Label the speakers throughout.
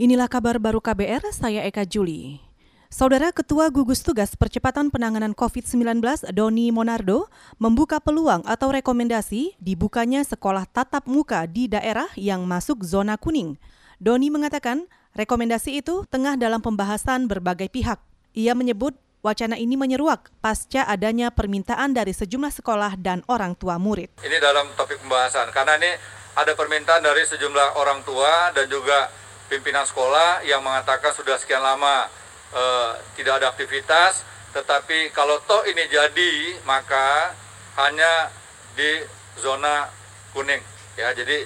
Speaker 1: Inilah kabar baru KBR, saya Eka Juli. Saudara Ketua Gugus Tugas Percepatan Penanganan COVID-19 Doni Monardo membuka peluang atau rekomendasi dibukanya sekolah tatap muka di daerah yang masuk zona kuning. Doni mengatakan rekomendasi itu tengah dalam pembahasan berbagai pihak. Ia menyebut wacana ini menyeruak pasca adanya permintaan dari sejumlah sekolah dan orang tua murid.
Speaker 2: Ini dalam topik pembahasan karena ini ada permintaan dari sejumlah orang tua dan juga pimpinan sekolah yang mengatakan sudah sekian lama uh, tidak ada aktivitas, tetapi kalau toh ini jadi maka hanya di zona kuning ya. Jadi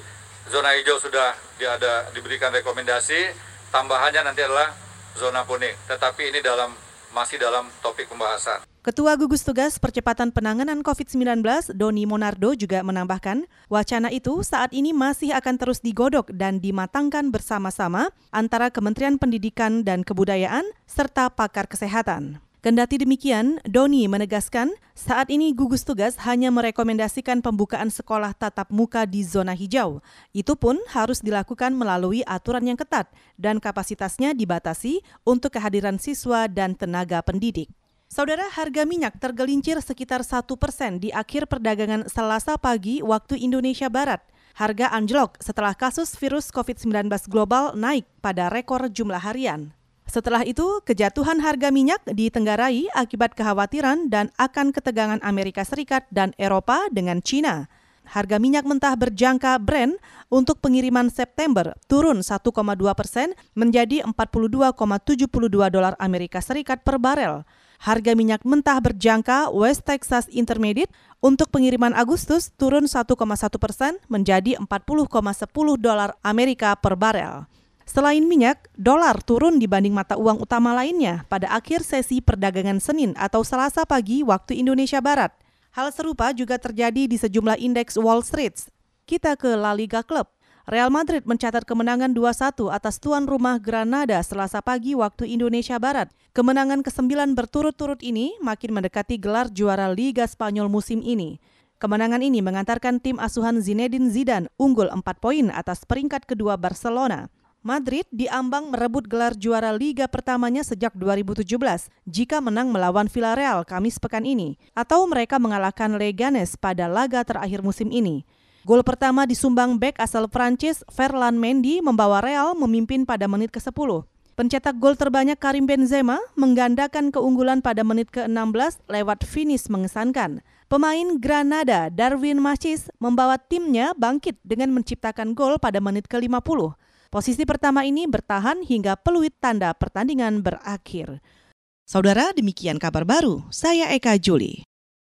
Speaker 2: zona hijau sudah ada diberikan rekomendasi, tambahannya nanti adalah zona kuning. Tetapi ini dalam masih dalam topik pembahasan.
Speaker 1: Ketua Gugus Tugas Percepatan Penanganan COVID-19, Doni Monardo juga menambahkan, wacana itu saat ini masih akan terus digodok dan dimatangkan bersama-sama antara Kementerian Pendidikan dan Kebudayaan serta pakar kesehatan. Kendati demikian, Doni menegaskan saat ini gugus tugas hanya merekomendasikan pembukaan sekolah tatap muka di zona hijau. Itu pun harus dilakukan melalui aturan yang ketat dan kapasitasnya dibatasi untuk kehadiran siswa dan tenaga pendidik. Saudara, harga minyak tergelincir sekitar satu persen di akhir perdagangan Selasa pagi waktu Indonesia Barat. Harga anjlok setelah kasus virus COVID-19 global naik pada rekor jumlah harian. Setelah itu, kejatuhan harga minyak ditenggarai akibat kekhawatiran dan akan ketegangan Amerika Serikat dan Eropa dengan China. Harga minyak mentah berjangka Brent untuk pengiriman September turun 1,2 persen menjadi 42,72 dolar Amerika Serikat per barel. Harga minyak mentah berjangka West Texas Intermediate untuk pengiriman Agustus turun 1,1 persen menjadi 40,10 dolar Amerika per barel. Selain minyak, dolar turun dibanding mata uang utama lainnya pada akhir sesi perdagangan Senin atau Selasa pagi waktu Indonesia Barat. Hal serupa juga terjadi di sejumlah indeks Wall Street. Kita ke La Liga Club. Real Madrid mencatat kemenangan 2-1 atas tuan rumah Granada selasa pagi waktu Indonesia Barat. Kemenangan ke-9 berturut-turut ini makin mendekati gelar juara Liga Spanyol musim ini. Kemenangan ini mengantarkan tim asuhan Zinedine Zidane unggul 4 poin atas peringkat kedua Barcelona. Madrid diambang merebut gelar juara liga pertamanya sejak 2017 jika menang melawan Villarreal Kamis pekan ini atau mereka mengalahkan Leganes pada laga terakhir musim ini. Gol pertama disumbang bek asal Prancis Ferland Mendy membawa Real memimpin pada menit ke-10. Pencetak gol terbanyak Karim Benzema menggandakan keunggulan pada menit ke-16 lewat finish mengesankan. Pemain Granada Darwin Machis membawa timnya bangkit dengan menciptakan gol pada menit ke-50. Posisi pertama ini bertahan hingga peluit tanda pertandingan berakhir. Saudara, demikian kabar baru. Saya Eka Juli.